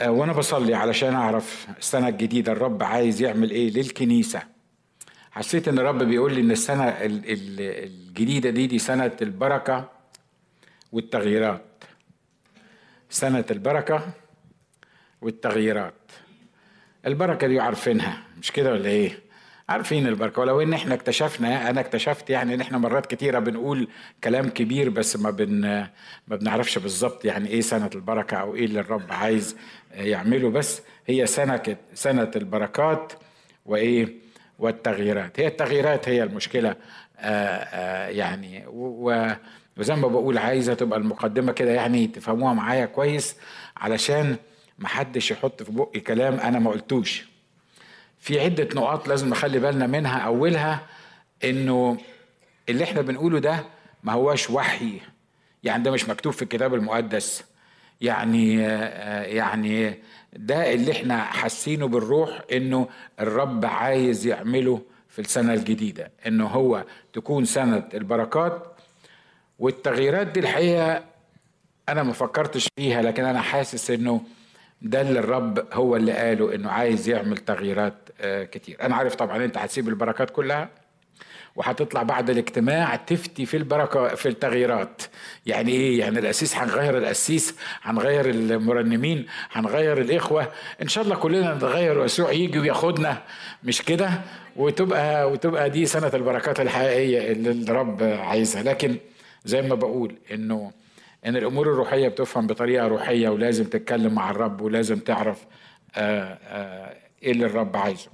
آه، وأنا بصلي علشان اعرف السنة الجديدة الرب عايز يعمل إيه للكنيسة. حسيت ان الرب بيقول لي ان السنة ال- ال- الجديدة دي دي سنة البركة والتغييرات. سنة البركة والتغييرات. البركة دي عارفينها مش كده ولا إيه؟ عارفين البركة ولو إن إحنا اكتشفنا أنا اكتشفت يعني إن إحنا مرات كتيرة بنقول كلام كبير بس ما بن ما بنعرفش بالظبط يعني إيه سنة البركة أو إيه اللي الرب عايز يعمله. بس هي سنة سنة البركات وإيه؟ والتغييرات. هي التغييرات هي المشكلة آآ آآ يعني و- و- وزي ما بقول عايزة تبقى المقدمة كده يعني تفهموها معايا كويس علشان محدش يحط في بقي كلام أنا ما قلتوش. في عدة نقاط لازم نخلي بالنا منها. أولها إنه اللي إحنا بنقوله ده ما هواش وحي. يعني ده مش مكتوب في الكتاب المقدس. يعني يعني ده اللي إحنا حاسينه بالروح إنه الرب عايز يعمله في السنة الجديدة. إنه هو تكون سنة البركات والتغييرات دي الحقيقة أنا ما فكرتش فيها لكن أنا حاسس إنه ده اللي الرب هو اللي قاله إنه عايز يعمل تغييرات آه، كتير. أنا عارف طبعا أنت هتسيب البركات كلها وهتطلع بعد الاجتماع تفتي في البركة في التغييرات. يعني إيه؟ يعني الاسيس هنغير الاسيس هنغير المرنمين هنغير الإخوة. إن شاء الله كلنا نتغير ويسوع يجي وياخدنا. مش كده؟ وتبقى وتبقى دي سنة البركات الحقيقية اللي الرب عايزها. لكن زي ما بقول إنه إن الأمور الروحية بتفهم بطريقة روحية ولازم تتكلم مع الرب ولازم تعرف آه، آه، إيه اللي الرب عايزه.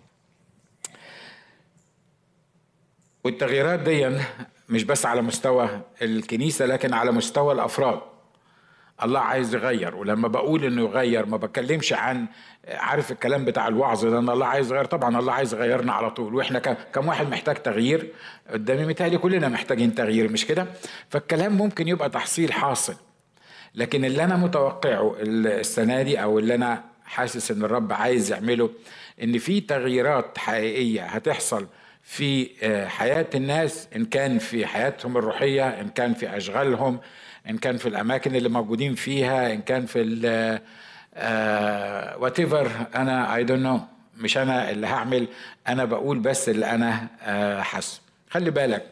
والتغييرات دي مش بس على مستوى الكنيسة لكن على مستوى الأفراد. الله عايز يغير ولما بقول إنه يغير ما بتكلمش عن عارف الكلام بتاع الوعظ ده إن الله عايز يغير. طبعا الله عايز يغيرنا على طول وإحنا كم واحد محتاج تغيير قدامي متهيألي كلنا محتاجين تغيير مش كده؟ فالكلام ممكن يبقى تحصيل حاصل لكن اللي أنا متوقعه السنة دي أو اللي أنا حاسس إن الرب عايز يعمله إن في تغييرات حقيقية هتحصل في آه، حياة الناس إن كان في حياتهم الروحية إن كان في أشغالهم إن كان في الأماكن اللي موجودين فيها إن كان في whatever أنا I don't know مش أنا اللي هعمل أنا بقول بس اللي أنا آه، حاسه. خلي بالك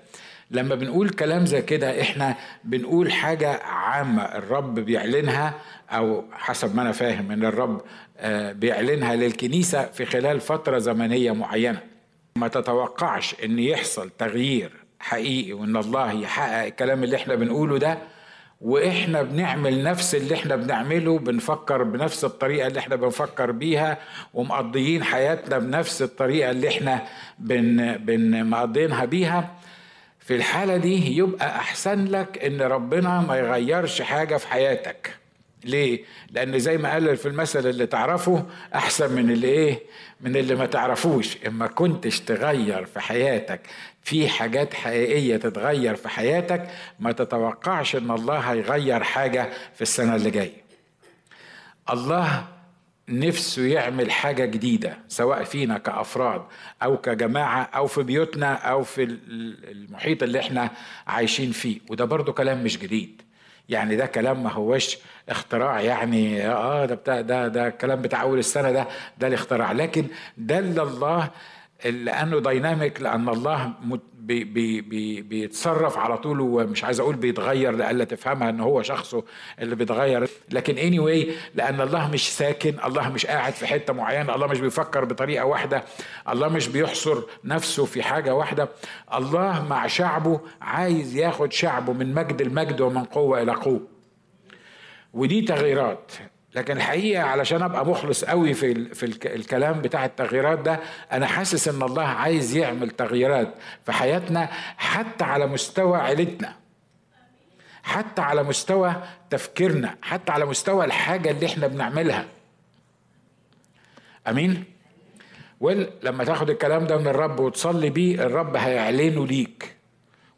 لما بنقول كلام زي كده إحنا بنقول حاجة عامة الرب بيعلنها أو حسب ما أنا فاهم إن الرب آه، بيعلنها للكنيسة في خلال فترة زمنية معينة. ما تتوقعش إن يحصل تغيير حقيقي وإن الله يحقق الكلام اللي إحنا بنقوله ده وإحنا بنعمل نفس اللي إحنا بنعمله بنفكر بنفس الطريقة اللي إحنا بنفكر بيها ومقضيين حياتنا بنفس الطريقة اللي إحنا بن بن مقضينها بيها في الحالة دي يبقى أحسن لك إن ربنا ما يغيرش حاجة في حياتك ليه؟ لأن زي ما قال في المثل اللي تعرفه أحسن من اللي إيه؟ من اللي ما تعرفوش إما كنتش تغير في حياتك في حاجات حقيقية تتغير في حياتك ما تتوقعش إن الله هيغير حاجة في السنة اللي جاية. الله نفسه يعمل حاجة جديدة سواء فينا كأفراد أو كجماعة أو في بيوتنا أو في ال- المحيط اللي إحنا عايشين فيه. وده برضو كلام مش جديد. يعني ده كلام ما هوش اختراع يعني آه ده بتاع ده ده الكلام بتاع أول السنة ده ده الاختراع. لكن دل الله لأنه dynamic لأن الله بي بي بي بيتصرف على طول ومش عايز أقول بيتغير لألا تفهمها إن هو شخصه اللي بيتغير. لكن anyway لأن الله مش ساكن الله مش قاعد في حتة معينة الله مش بيفكر بطريقة واحدة الله مش بيحصر نفسه في حاجة واحدة. الله مع شعبه عايز ياخد شعبه من مجد المجد ومن قوة إلى قوة. ودي تغييرات. لكن الحقيقة علشان أبقى مخلص قوي في في الك- الكلام بتاع التغييرات ده أنا حاسس إن الله عايز يعمل تغييرات في حياتنا حتى على مستوى عيلتنا حتى على مستوى تفكيرنا حتى على مستوى الحاجة اللي إحنا بنعملها. أمين؟ ولما تاخد الكلام ده من الرب وتصلي بيه الرب هيعلنه ليك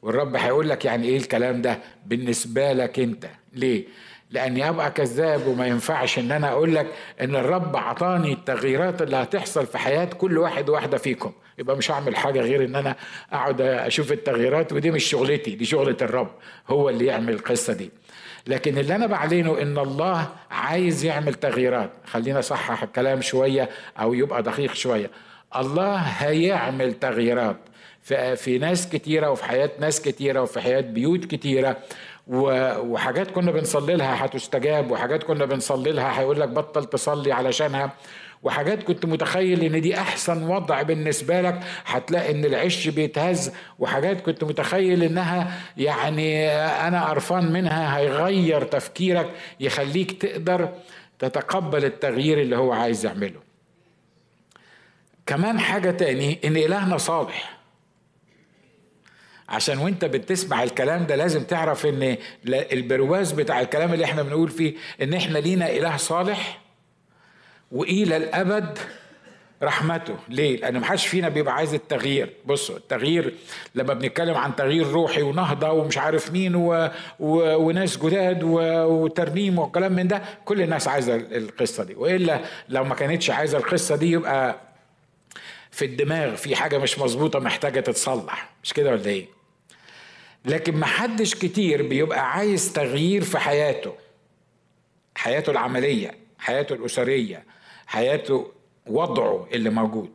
والرب هيقول لك يعني إيه الكلام ده بالنسبة لك أنت. ليه؟ لاني ابقى كذاب وما ينفعش إن أنا أقول لك إن الرب عطاني التغييرات اللي هتحصل في حياة كل واحد واحدة فيكم. يبقى مش هعمل حاجة غير إن أنا أقعد أشوف التغييرات ودي مش شغلتي دي شغلة الرب هو اللي يعمل القصة دي. لكن اللي أنا بعلنه إن الله عايز يعمل تغييرات. خلينا أصحح الكلام شوية أو يبقى دقيق شوية. الله هيعمل تغييرات في, في ناس كتيرة وفي حياة ناس كتيرة وفي حياة بيوت كتيرة. وحاجات كنا بنصلي لها هتستجاب وحاجات كنا بنصلي لها هيقول لك بطل تصلي علشانها. وحاجات كنت متخيل إن دي أحسن وضع بالنسبة لك هتلاقي إن العش بيتهز. وحاجات كنت متخيل إنها يعني أنا قرفان منها هيغير تفكيرك يخليك تقدر تتقبل التغيير اللي هو عايز يعمله. كمان حاجة تاني إن إلهنا صالح. عشان وانت بتسمع الكلام ده لازم تعرف ان البرواز بتاع الكلام اللي إحنا بنقول فيه ان إحنا لينا إله صالح وإلى الأبد رحمته. ليه؟ لأن ما حدش فينا بيبقى عايز التغيير. بصوا التغيير لما بنتكلم عن تغيير روحي ونهضة ومش عارف مين و... و... وناس جداد و... وترنيم وكلام من ده كل الناس عايزة القصة دي. وإلا لو ما كانتش عايزة القصة دي يبقى في الدماغ في حاجة مش مظبوطة محتاجة تتصلح. مش كده ولا إيه؟ لكن ما حدش كتير بيبقى عايز تغيير في حياته. حياته العملية حياته الأسرية حياته وضعه اللي موجود.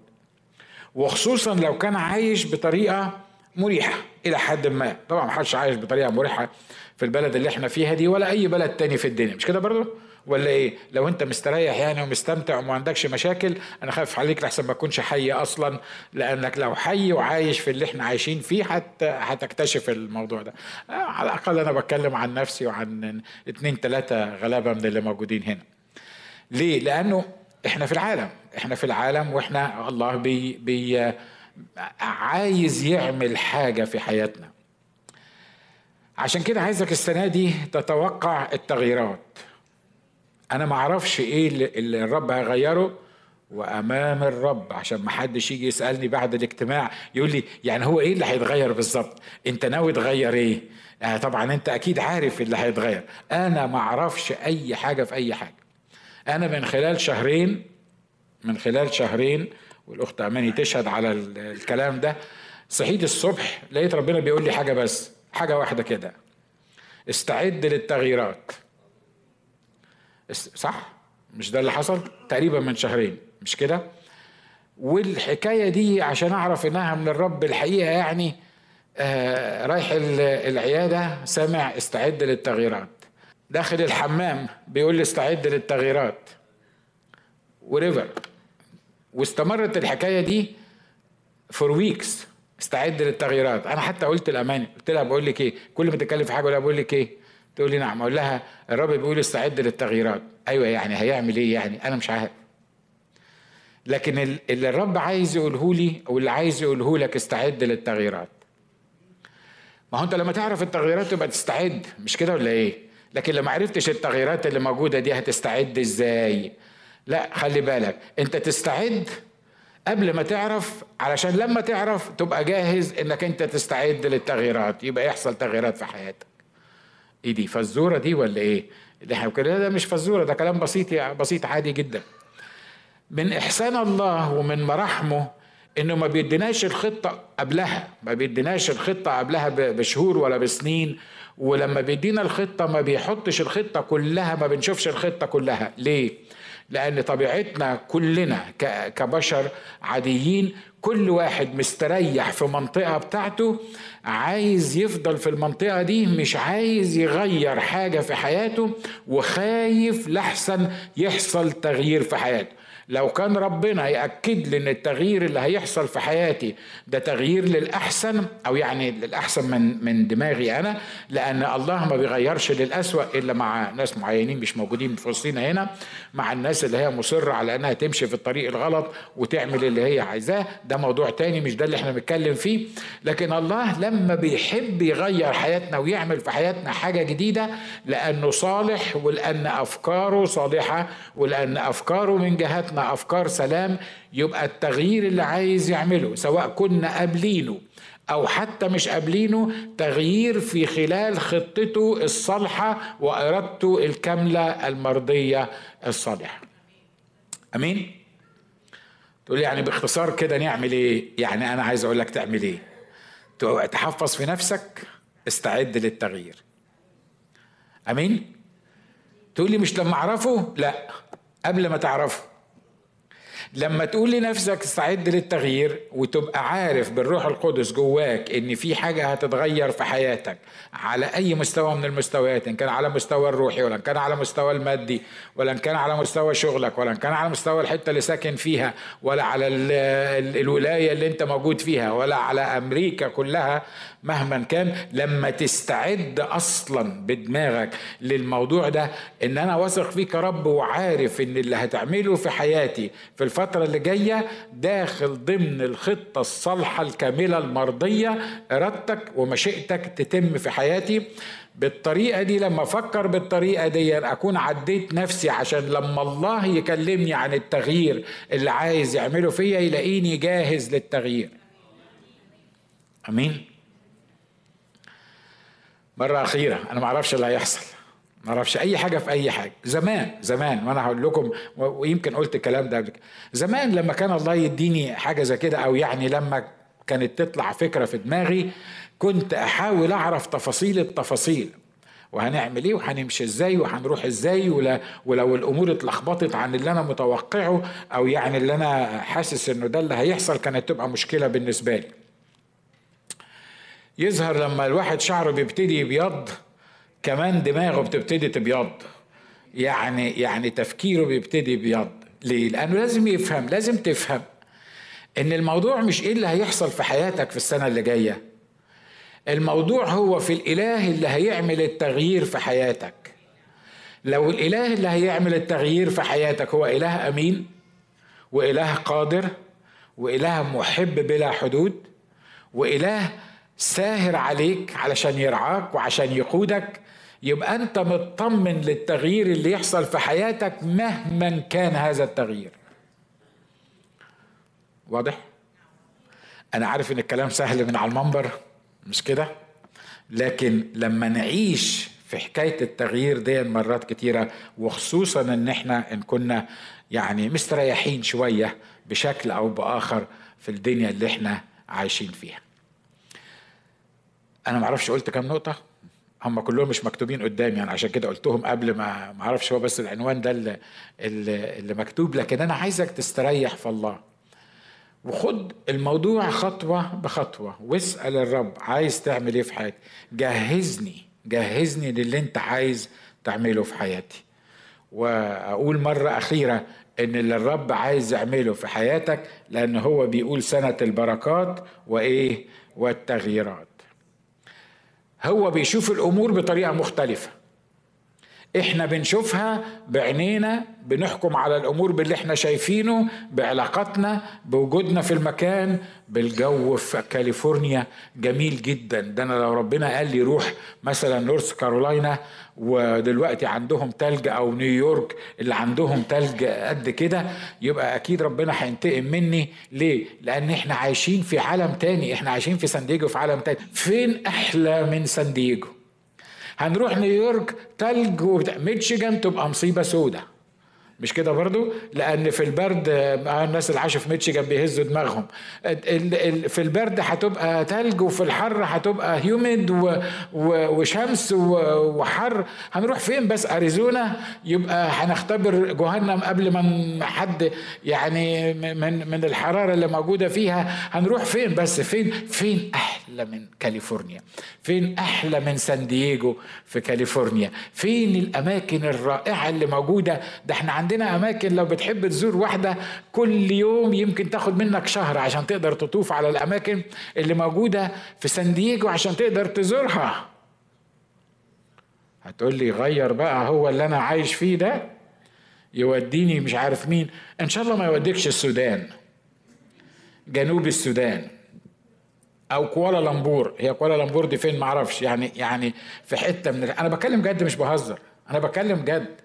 وخصوصا لو كان عايش بطريقة مريحة إلى حد ما. طبعا ما حدش عايش بطريقة مريحة في البلد اللي إحنا فيها دي ولا أي بلد تاني في الدنيا. مش كده برضه ولا إيه؟ لو أنت مستريح يعني ومستمتع وما عندكش مشاكل أنا خايف عليك لحسن ما تكونش حي أصلا لأنك لو حي وعايش في اللي إحنا عايشين فيه حت هتكتشف الموضوع ده. آه، على الأقل أنا بتكلم عن نفسي وعن اتنين تلاتة غلابة من اللي موجودين هنا. ليه؟ لأنه إحنا في العالم إحنا في العالم وإحنا الله بي بي عايز يعمل حاجة في حياتنا. عشان كده عايزك السنة دي تتوقع التغييرات. أنا ما أعرفش إيه اللي الرب هيغيره وأمام الرب عشان ما حدش يجي يسألني بعد الاجتماع يقول لي يعني هو إيه اللي هيتغير بالظبط؟ أنت ناوي تغير إيه؟ يعني طبعا أنت أكيد عارف اللي هيتغير. أنا ما أعرفش أي حاجة في أي حاجة. أنا من خلال شهرين من خلال شهرين والأخت أماني تشهد على الكلام ده صحيت الصبح لقيت ربنا بيقول لي حاجة بس حاجة واحدة كده. استعد للتغييرات. صح؟ مش ده اللي حصل؟ تقريبا من شهرين مش كده؟ والحكاية دي عشان أعرف إنها من الرب الحقيقة يعني آه رايح العيادة سامع استعد للتغييرات. داخل الحمام بيقول لي استعد للتغييرات. wherever واستمرت الحكاية دي for weeks استعد للتغييرات. أنا حتى قلت الأمانة قلت لها بقول لك إيه؟ كل ما تتكلم في حاجة ولا بقول لك إيه؟ تقول لي نعم. أقول لها الرب بيقول استعد للتغييرات. أيوه يعني هيعمل إيه يعني؟ أنا مش عارف. لكن اللي الرب عايز يقوله لي أو اللي عايز يقوله لك استعد للتغييرات. ما هو أنت لما تعرف التغييرات تبقى تستعد. مش كده ولا إيه؟ لكن لما عرفتش التغييرات اللي موجودة دي هتستعد إزاي؟ لا خلي بالك. أنت تستعد قبل ما تعرف علشان لما تعرف تبقى جاهز إنك أنت تستعد للتغييرات. يبقى يحصل تغييرات في حياتك. إيه دي فزورة دي ولا إيه؟ اللي إحنا ده مش فزورة ده كلام بسيط بسيط عادي جدا. من إحسان الله ومن مراحمه إنه ما بيديناش الخطة قبلها ما بيديناش الخطة قبلها بشهور ولا بسنين ولما بيدينا الخطة ما بيحطش الخطة كلها ما بنشوفش الخطة كلها. ليه؟ لأن طبيعتنا كلنا كبشر عاديين كل واحد مستريح في منطقة بتاعته عايز يفضل في المنطقة دي مش عايز يغير حاجة في حياته وخايف لحسن يحصل تغيير في حياته. لو كان ربنا يأكد لي إن التغيير اللي هيحصل في حياتي ده تغيير للأحسن أو يعني للأحسن من من دماغي أنا لأن الله ما بيغيرش للأسوأ إلا مع ناس معينين مش موجودين في وسطينا هنا مع الناس اللي هي مصرة على أنها تمشي في الطريق الغلط وتعمل اللي هي عايزاه. ده موضوع تاني مش ده اللي إحنا بنتكلم فيه. لكن الله لما بيحب يغير حياتنا ويعمل في حياتنا حاجة جديدة لأنه صالح ولأن أفكاره صالحة ولأن أفكاره من جهتنا حياتنا أفكار سلام يبقى التغيير اللي عايز يعمله سواء كنا قابلينه أو حتى مش قابلينه تغيير في خلال خطته الصالحة وإرادته الكاملة المرضية الصالحة. أمين؟ تقول يعني باختصار كده نعمل إيه؟ يعني أنا عايز أقول لك تعمل إيه؟ تحفظ في نفسك استعد للتغيير. أمين؟ تقول لي مش لما أعرفه؟ لا. قبل ما تعرفه. لما تقول لنفسك استعد للتغيير وتبقى عارف بالروح القدس جواك إن في حاجة هتتغير في حياتك على أي مستوى من المستويات إن كان على مستوى الروحي ولا إن كان على مستوى المادي ولا إن كان على مستوى شغلك ولا إن كان على مستوى الحتة اللي ساكن فيها ولا على الولاية اللي أنت موجود فيها ولا على أمريكا كلها مهما كان. لما تستعد أصلا بدماغك للموضوع ده إن أنا واثق فيك يا رب وعارف إن اللي هتعمله في حياتي في الفترة اللي جاية داخل ضمن الخطة الصالحة الكاملة المرضية إرادتك ومشيئتك تتم في حياتي. بالطريقة دي لما أفكر بالطريقة دي أكون عديت نفسي عشان لما الله يكلمني عن التغيير اللي عايز يعمله فيا يلاقيني جاهز للتغيير. آمين. مرة أخيرة أنا ما أعرفش اللي هيحصل. ما أعرفش أي حاجة في أي حاجة. زمان زمان وأنا هقول لكم ويمكن قلت الكلام ده قبل كده. زمان لما كان الله يديني حاجة زي كده أو يعني لما كانت تطلع فكرة في دماغي كنت أحاول أعرف تفاصيل التفاصيل. وهنعمل إيه؟ وهنمشي إزاي؟ وهنروح إزاي؟ ولا ولو الأمور اتلخبطت عن اللي أنا متوقعه أو يعني اللي أنا حاسس إنه ده اللي هيحصل كانت تبقى مشكلة بالنسبة لي. يظهر لما الواحد شعره بيبتدي يبيض كمان دماغه بتبتدي تبيض. يعني يعني تفكيره بيبتدي يبيض. ليه؟ لأنه لازم يفهم لازم تفهم إن الموضوع مش إيه اللي هيحصل في حياتك في السنة اللي جاية. الموضوع هو في الإله اللي هيعمل التغيير في حياتك. لو الإله اللي هيعمل التغيير في حياتك هو إله أمين وإله قادر وإله محب بلا حدود وإله ساهر عليك علشان يرعاك وعشان يقودك. يبقى أنت مطمن للتغيير اللي يحصل في حياتك مهما كان هذا التغيير. واضح؟ أنا عارف إن الكلام سهل من على المنبر مش كده؟ لكن لما نعيش في حكاية التغيير دي مرات كتيرة وخصوصا إن إحنا إن كنا يعني مستريحين شوية بشكل أو بآخر في الدنيا اللي إحنا عايشين فيها. أنا ما أعرفش قلت كام نقطة. هم كلهم مش مكتوبين قدامي يعني عشان كده قلتهم قبل ما ما أعرفش هو بس العنوان ده اللي, اللي مكتوب. لكن أنا عايزك تستريح في الله. وخد الموضوع خطوة بخطوة واسأل الرب عايز تعمل إيه في حياتي. جهزني جهزني للي أنت عايز تعمله في حياتي. وأقول مرة أخيرة إن اللي الرب عايز يعمله في حياتك لأن هو بيقول سنة البركات وإيه؟ والتغييرات. هو بيشوف الأمور بطريقة مختلفة. إحنا بنشوفها بعينينا بنحكم على الأمور باللي إحنا شايفينه بعلاقاتنا بوجودنا في المكان بالجو في كاليفورنيا. جميل جدا. ده أنا لو ربنا قال لي روح مثلا نورث كارولاينا ودلوقتي عندهم تلج أو نيويورك اللي عندهم تلج قد كده يبقى أكيد ربنا هينتقم مني. ليه؟ لأن إحنا عايشين في عالم تاني. إحنا عايشين في سان دييجو في عالم تاني. فين أحلى من سان دييجو؟ هنروح نيويورك تلج وبتاع ميتشيجان تبقى مصيبة سودة. مش كده برضو؟ لأن في البرد آه، الناس اللي عاشوا في ميتشيجان بيهزوا دماغهم. في البرد هتبقى تلج وفي الحر هتبقى هيوميد وشمس وحر. هنروح فين بس؟ أريزونا؟ يبقى هنختبر جهنم قبل ما حد يعني من من الحرارة اللي موجودة فيها. هنروح فين بس؟ فين؟ فين أحلى من كاليفورنيا؟ فين أحلى من سان دييجو في كاليفورنيا؟ فين الأماكن الرائعة اللي موجودة؟ ده إحنا عندنا أماكن لو بتحب تزور واحدة كل يوم يمكن تاخد منك شهر عشان تقدر تطوف على الأماكن اللي موجودة في سان دييجو عشان تقدر تزورها. هتقول لي غير بقى هو اللي أنا عايش فيه ده؟ يوديني مش عارف مين. إن شاء الله ما يوديكش السودان. جنوب السودان. أو كوالالمبور هي كوالالمبور دي فين؟ معرفش. يعني يعني في حتة من أنا بتكلم جد مش بهزر. أنا بتكلم جد.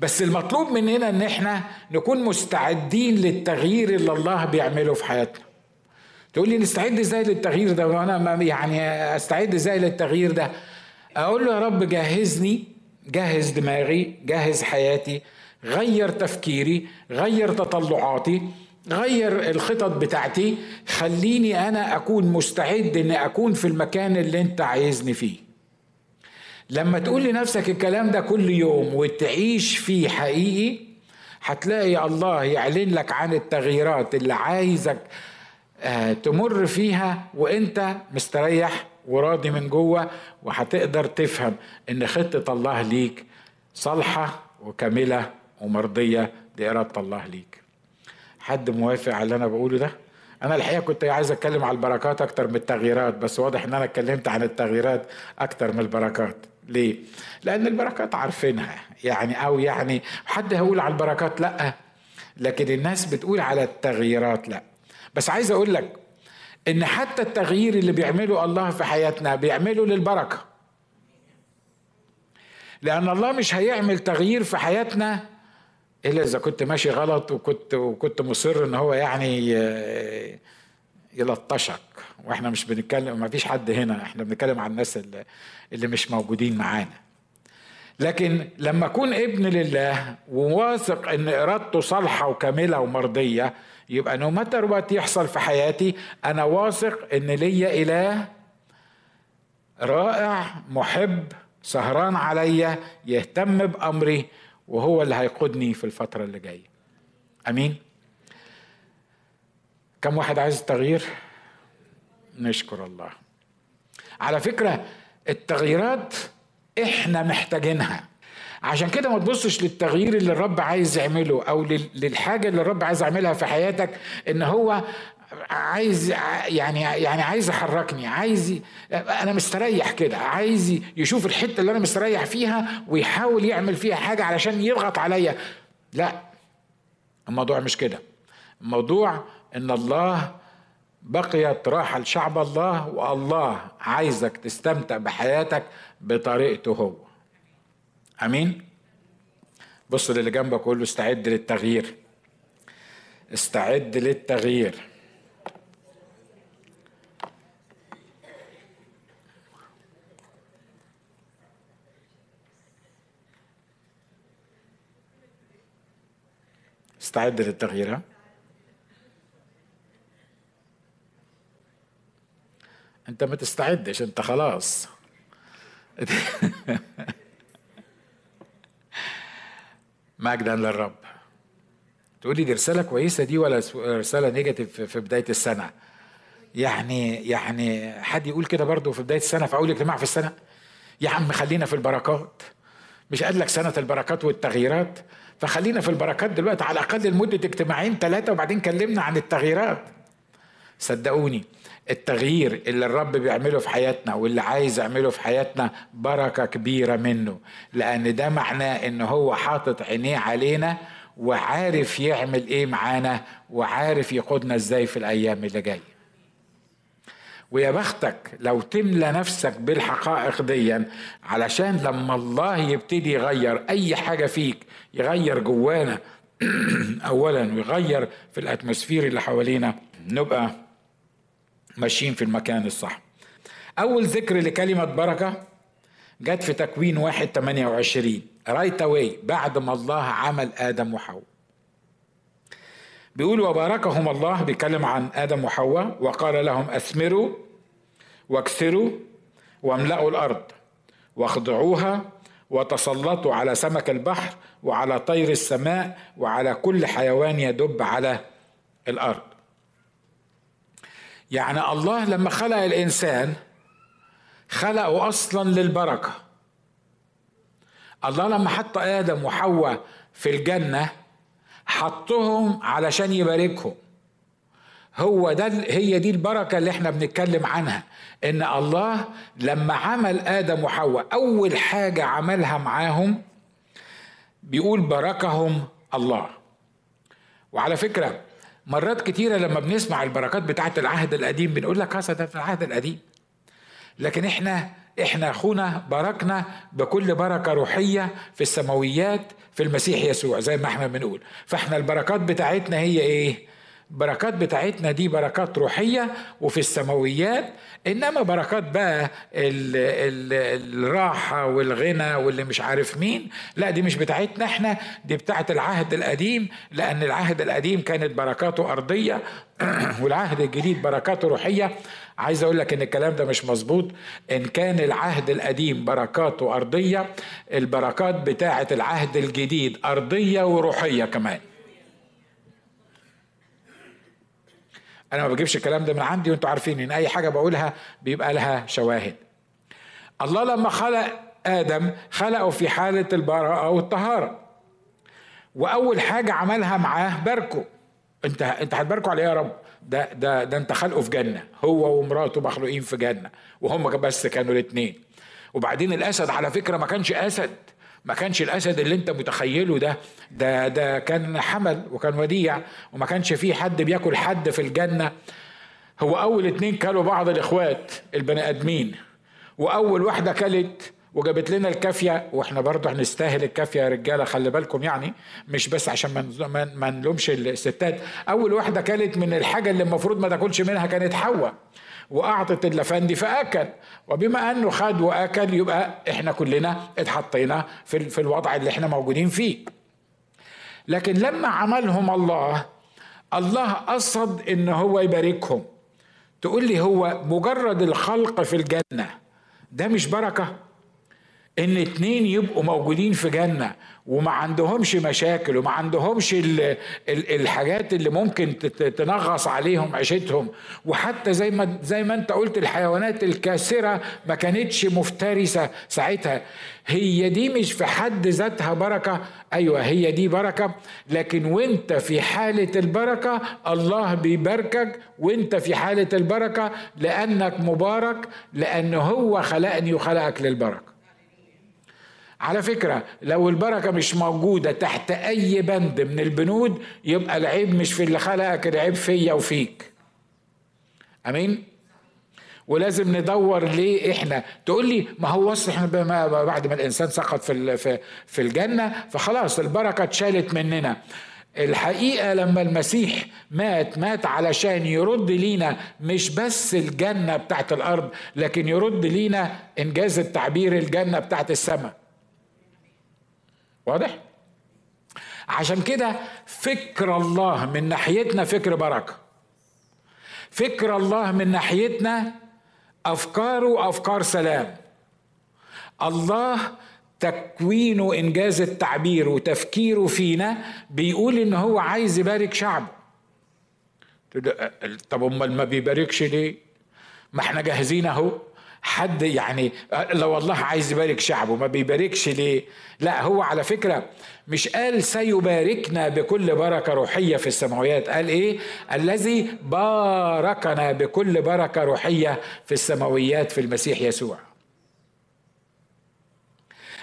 بس المطلوب مننا ان إحنا نكون مستعدين للتغيير اللي الله بيعمله في حياتنا. تقول لي نستعد إزاي للتغيير ده؟ وأنا يعني استعد إزاي للتغيير ده؟ أقول له يا رب جهزني جهز دماغي جهز حياتي غير تفكيري غير تطلعاتي غير الخطط بتاعتي خليني أنا اكون مستعد ان اكون في المكان اللي انت عايزني فيه. لما تقول لنفسك الكلام ده كل يوم وتعيش فيه حقيقي هتلاقي الله يعلن لك عن التغييرات اللي عايزك آه، تمر فيها وانت مستريح وراضي من جوه وهتقدر تفهم ان خطة الله ليك صالحة وكاملة ومرضية لإرادة الله ليك حد موافق على اللي أنا بقوله ده؟ أنا الحقيقة كنت عايز أتكلم على البركات أكتر من التغييرات بس واضح إن أنا اتكلمت عن التغييرات أكتر من البركات ليه؟ لأن البركات عارفينها. يعني أو يعني حد هيقول على البركات لأ لكن الناس بتقول على التغييرات لأ. بس عايز أقول لك إن حتى التغيير اللي بيعمله الله في حياتنا بيعمله للبركة. لأن الله مش هيعمل تغيير في حياتنا إلا إذا كنت ماشي غلط وكنت وكنت مصر إن هو يعني يلطشك. وإحنا مش بنتكلم ما فيش حد هنا إحنا بنتكلم عن الناس اللي, اللي مش موجودين معانا. لكن لما أكون ابن لله وواثق إن إرادته صالحة وكاملة ومرضية يبقى نو ماتر وات يحصل في حياتي أنا واثق إن ليا إله رائع محب سهران عليا يهتم بأمري وهو اللي هيقودني في الفترة اللي جاية. أمين؟ كم واحد عايز التغيير نشكر الله. على فكرة التغييرات إحنا محتاجينها. عشان كده ما تبصش للتغيير اللي الرب عايز يعمله أو للحاجة اللي الرب عايز يعملها في حياتك إن هو عايز يعني يعني عايز يحركني عايز أنا مستريح كده عايز يشوف الحتة اللي أنا مستريح فيها ويحاول يعمل فيها حاجة علشان يضغط عليا. لا الموضوع مش كده. الموضوع إن الله بقيت راحة لشعب الله والله عايزك تستمتع بحياتك بطريقته هو. آمين؟ بص للي جنبك وقول له استعد للتغيير. استعد للتغيير. استعد للتغيير ها؟ انت ما تستعدش انت خلاص. مجدا للرب. تقولي دي رسالة كويسة دي ولا رسالة نيجاتيف في بداية السنة؟ يعني يعني حد يقول كده برضه في بداية السنة في أول اجتماع في السنة؟ يا عم خلينا في البركات. مش قال لك سنة البركات والتغييرات؟ فخلينا في البركات دلوقتي على الأقل لمدة اجتماعين ثلاثة وبعدين كلمنا عن التغييرات. صدقوني. التغيير اللي الرب بيعمله في حياتنا واللي عايز يعمله في حياتنا بركة كبيرة منه. لأن ده معناه إن هو حاطط عينيه علينا وعارف يعمل إيه معانا وعارف يقودنا إزاي في الأيام اللي جاية. ويا بختك لو تملى نفسك بالحقائق دي علشان لما الله يبتدي يغير أي حاجة فيك يغير جوانا اولا ويغير في الأتموسفير اللي حوالينا نبقى ماشيين في المكان الصح. أول ذكر لكلمة بركة جت في تكوين واحد 28 right away بعد ما الله عمل آدم وحواء. بيقول وباركهم الله بيتكلم عن آدم وحواء وقال لهم أثمروا واكثروا واملأوا الأرض واخضعوها وتسلطوا على سمك البحر وعلى طير السماء وعلى كل حيوان يدب على الأرض. يعني الله لما خلق الإنسان خلقه أصلا للبركة. الله لما حط آدم وحواء في الجنة حطهم علشان يباركهم. هو ده هي دي البركة اللي إحنا بنتكلم عنها إن الله لما عمل آدم وحواء أول حاجة عملها معاهم بيقول باركهم الله. وعلى فكرة مرات كتيرة لما بنسمع البركات بتاعت العهد القديم بنقول لك ده في العهد القديم. لكن إحنا إحنا أخونا باركنا بكل بركة روحية في السماويات في المسيح يسوع زي ما إحنا بنقول. فإحنا البركات بتاعتنا هي إيه؟ البركات بتاعتنا دي بركات روحية وفي السماويات إنما بركات بقى ال ال الراحة والغنى واللي مش عارف مين لا دي مش بتاعتنا إحنا دي بتاعت العهد القديم لأن العهد القديم كانت بركاته أرضية والعهد الجديد بركاته روحية. عايز أقول لك إن الكلام ده مش مظبوط. إن كان العهد القديم بركاته أرضية البركات بتاعت العهد الجديد أرضية وروحية كمان. أنا ما بجيبش الكلام ده من عندي وأنتوا عارفين إن أي حاجة بقولها بيبقى لها شواهد. الله لما خلق آدم خلقه في حالة البراءة والطهارة. وأول حاجة عملها معاه باركه. أنت أنت هتباركه على إيه يا رب؟ ده ده ده أنت خلقه في جنة هو ومراته مخلوقين في جنة وهم بس كانوا الاثنين وبعدين الأسد على فكرة ما كانش أسد. ما كانش الأسد اللي انت متخيله ده ده ده كان حمل وكان وديع وما كانش فيه حد بياكل حد في الجنة. هو أول اتنين كلوا بعض الإخوات البني آدمين وأول واحدة كلت وجابت لنا الكافية وإحنا برضه هنستاهل الكافية يا رجالة خلي بالكم يعني مش بس عشان ما نلومش الستات. أول واحدة كلت من الحاجة اللي المفروض ما تاكلش منها كانت حواء. وأعطت اللفندي فأكل. وبما أنه خد وأكل يبقى إحنا كلنا اتحطينا في في الوضع اللي إحنا موجودين فيه. لكن لما عملهم الله الله قصد إن هو يباركهم. تقول لي هو مجرد الخلق في الجنة ده مش بركة؟ إن اتنين يبقوا موجودين في جنة وما عندهمش مشاكل وما عندهمش ال ال الحاجات اللي ممكن تنغص عليهم عيشتهم. وحتى زي ما زي ما انت قلت الحيوانات الكاسرة ما كانتش مفترسة ساعتها. هي دي مش في حد ذاتها بركة. أيوه هي دي بركة. لكن وانت في حالة البركة الله بيباركك وانت في حالة البركة لأنك مبارك لأن هو خلقني وخلقك للبركة. على فكرة لو البركة مش موجودة تحت أي بند من البنود يبقى العيب مش في اللي خلقك العيب فيا وفيك. أمين؟ ولازم ندور ليه إحنا. تقول لي ما هو اصل إحنا بعد ما الإنسان سقط في في الجنة فخلاص البركة اتشالت مننا. الحقيقة لما المسيح مات مات علشان يرد لينا مش بس الجنة بتاعت الأرض لكن يرد لينا إنجاز التعبير الجنة بتاعت السماء. واضح؟ عشان كده فكر الله من ناحيتنا فكر بركة. فكر الله من ناحيتنا افكاره افكار سلام. الله تكوينه إنجاز التعبير وتفكيره فينا بيقول إن هو عايز يبارك شعبه. طب أمال ما بيباركش ليه؟ ما إحنا جاهزين أهو. حد يعني لو الله عايز يبارك شعبه ما بيباركش ليه؟ لا هو على فكرة مش قال سيباركنا بكل بركة روحية في السماويات قال إيه؟ الذي باركنا بكل بركة روحية في السماويات في المسيح يسوع.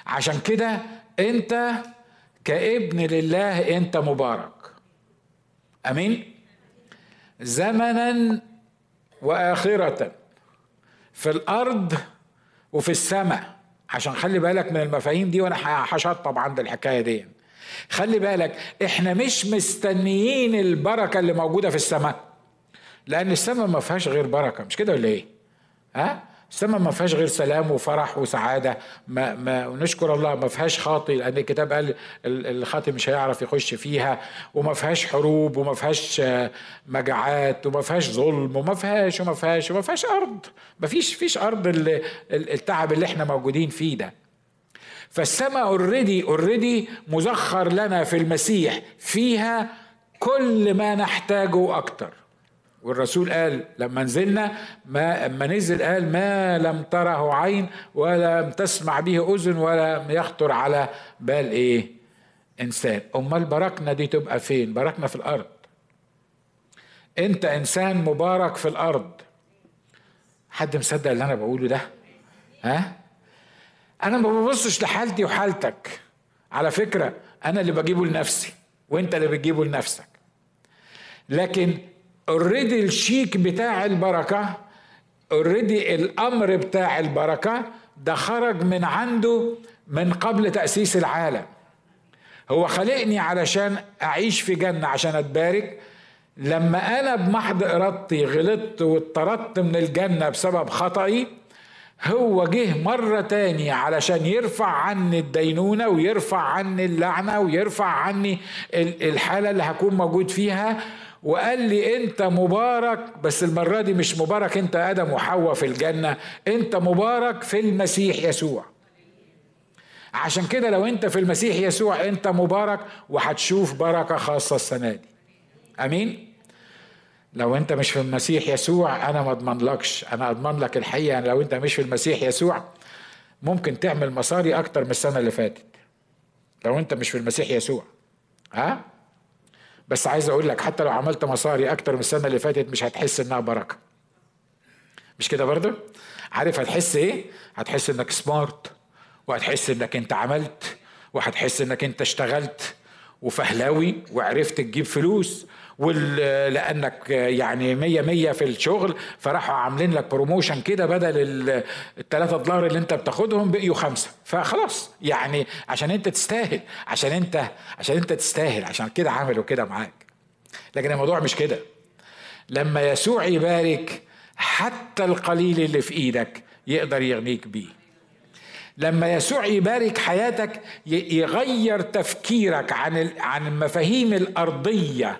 عشان كده أنت كابن لله أنت مبارك. آمين؟ زمنا وآخرة. في الأرض وفي السماء. عشان خلي بالك من المفاهيم دي وأنا هشطب عند الحكاية دي. خلي بالك إحنا مش مستنيين البركة اللي موجودة في السماء لأن السماء ما فيهاش غير بركة مش كده ولا إيه؟ ها؟ السماء ما فيهاش غير سلام وفرح وسعادة. ما ما ونشكر الله ما فيهاش خاطي لأن الكتاب قال الخاطي مش هيعرف يخش فيها. وما فيهاش حروب وما فيهاش مجاعات وما فيهاش ظلم وما فيهاش وما فيهاش وما فيهاش أرض. ما فيش فيش أرض التعب اللي إحنا موجودين فيه ده. فالسماء already already مذخر لنا في المسيح. فيها كل ما نحتاجه أكتر. والرسول قال لما نزلنا ما اما نزل قال ما لم تره عين ولم تسمع به أذن ولم يخطر على بال إيه؟ إنسان. أمال بركنا دي تبقى فين؟ بركنا في الأرض. أنت إنسان مبارك في الأرض. حد مصدق اللي أنا بقوله ده؟ ها؟ أنا ما ببصش لحالتي وحالتك. على فكرة أنا اللي بجيبه لنفسي وأنت اللي بتجيبه لنفسك. لكن already الشيك بتاع البركة already الأمر بتاع البركة ده خرج من عنده من قبل تأسيس العالم. هو خلقني علشان أعيش في جنة عشان أتبارك. لما أنا بمحض إرادتي غلطت واتطردت من الجنة بسبب خطئي هو جه مرة تاني علشان يرفع عني الدينونة ويرفع عني اللعنة ويرفع عني الحالة اللي هكون موجود فيها. وقال لي انت مبارك بس المرة دي مش مبارك انت آدم وحواء في الجنة انت مبارك في المسيح يسوع. عشان كده لو انت في المسيح يسوع انت مبارك وهتشوف بركة خاصة السنة دي. آمين؟ لو انت مش في المسيح يسوع أنا ما اضمنلكش. أنا اضمن لك الحقيقة لو انت مش في المسيح يسوع ممكن تعمل مصاري أكتر من السنة اللي فاتت. لو انت مش في المسيح يسوع. ها؟ بس عايز أقول لك حتى لو عملت مصاري أكتر من السنة اللي فاتت مش هتحس انها بركة. مش كده برضه؟ عارف هتحس إيه؟ هتحس انك سمارت وهتحس انك انت عملت وهتحس انك انت اشتغلت وفهلاوي وعرفت تجيب فلوس لأنك يعني مية مية في الشغل فراحوا عاملين لك بروموشن كده بدل الثلاثة دولار اللي انت بتاخدهم بقيوا خمسة. فخلاص يعني عشان انت تستاهل عشان انت عشان انت تستاهل عشان كده عملوا كده معاك. لكن الموضوع مش كده. لما يسوع يبارك حتى القليل اللي في إيدك يقدر يغنيك بيه. لما يسوع يبارك حياتك يغير تفكيرك عن عن المفاهيم الأرضية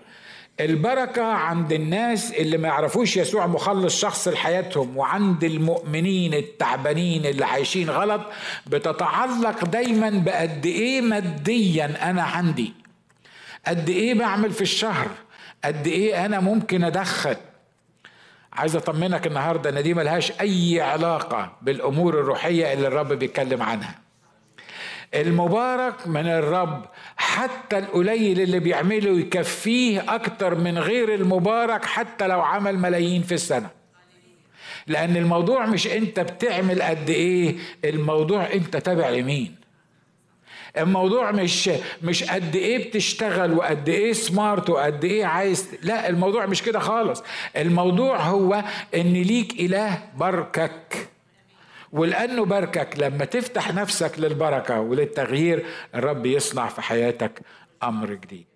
البركة عند الناس اللي ما يعرفوش يسوع مخلص شخص لحياتهم وعند المؤمنين التعبانين اللي عايشين غلط بتتعلق دايما بقد إيه ماديا أنا عندي. قد إيه بعمل في الشهر. قد إيه أنا ممكن ادخل عايز أطمنك النهارده إن دي ملهاش أي علاقة بالأمور الروحية اللي الرب بيتكلم عنها. المبارك من الرب. حتى القليل اللي بيعمله يكفيه أكتر من غير المبارك حتى لو عمل ملايين في السنة. لأن الموضوع مش أنت بتعمل قد إيه الموضوع أنت تابع لمين. الموضوع مش مش قد إيه بتشتغل وقد إيه سمارت وقد إيه عايز لا الموضوع مش كده خالص. الموضوع هو إن ليك إله بركك. ولأنه باركك لما تفتح نفسك للبركة وللتغيير الرب يصنع في حياتك أمر جديد.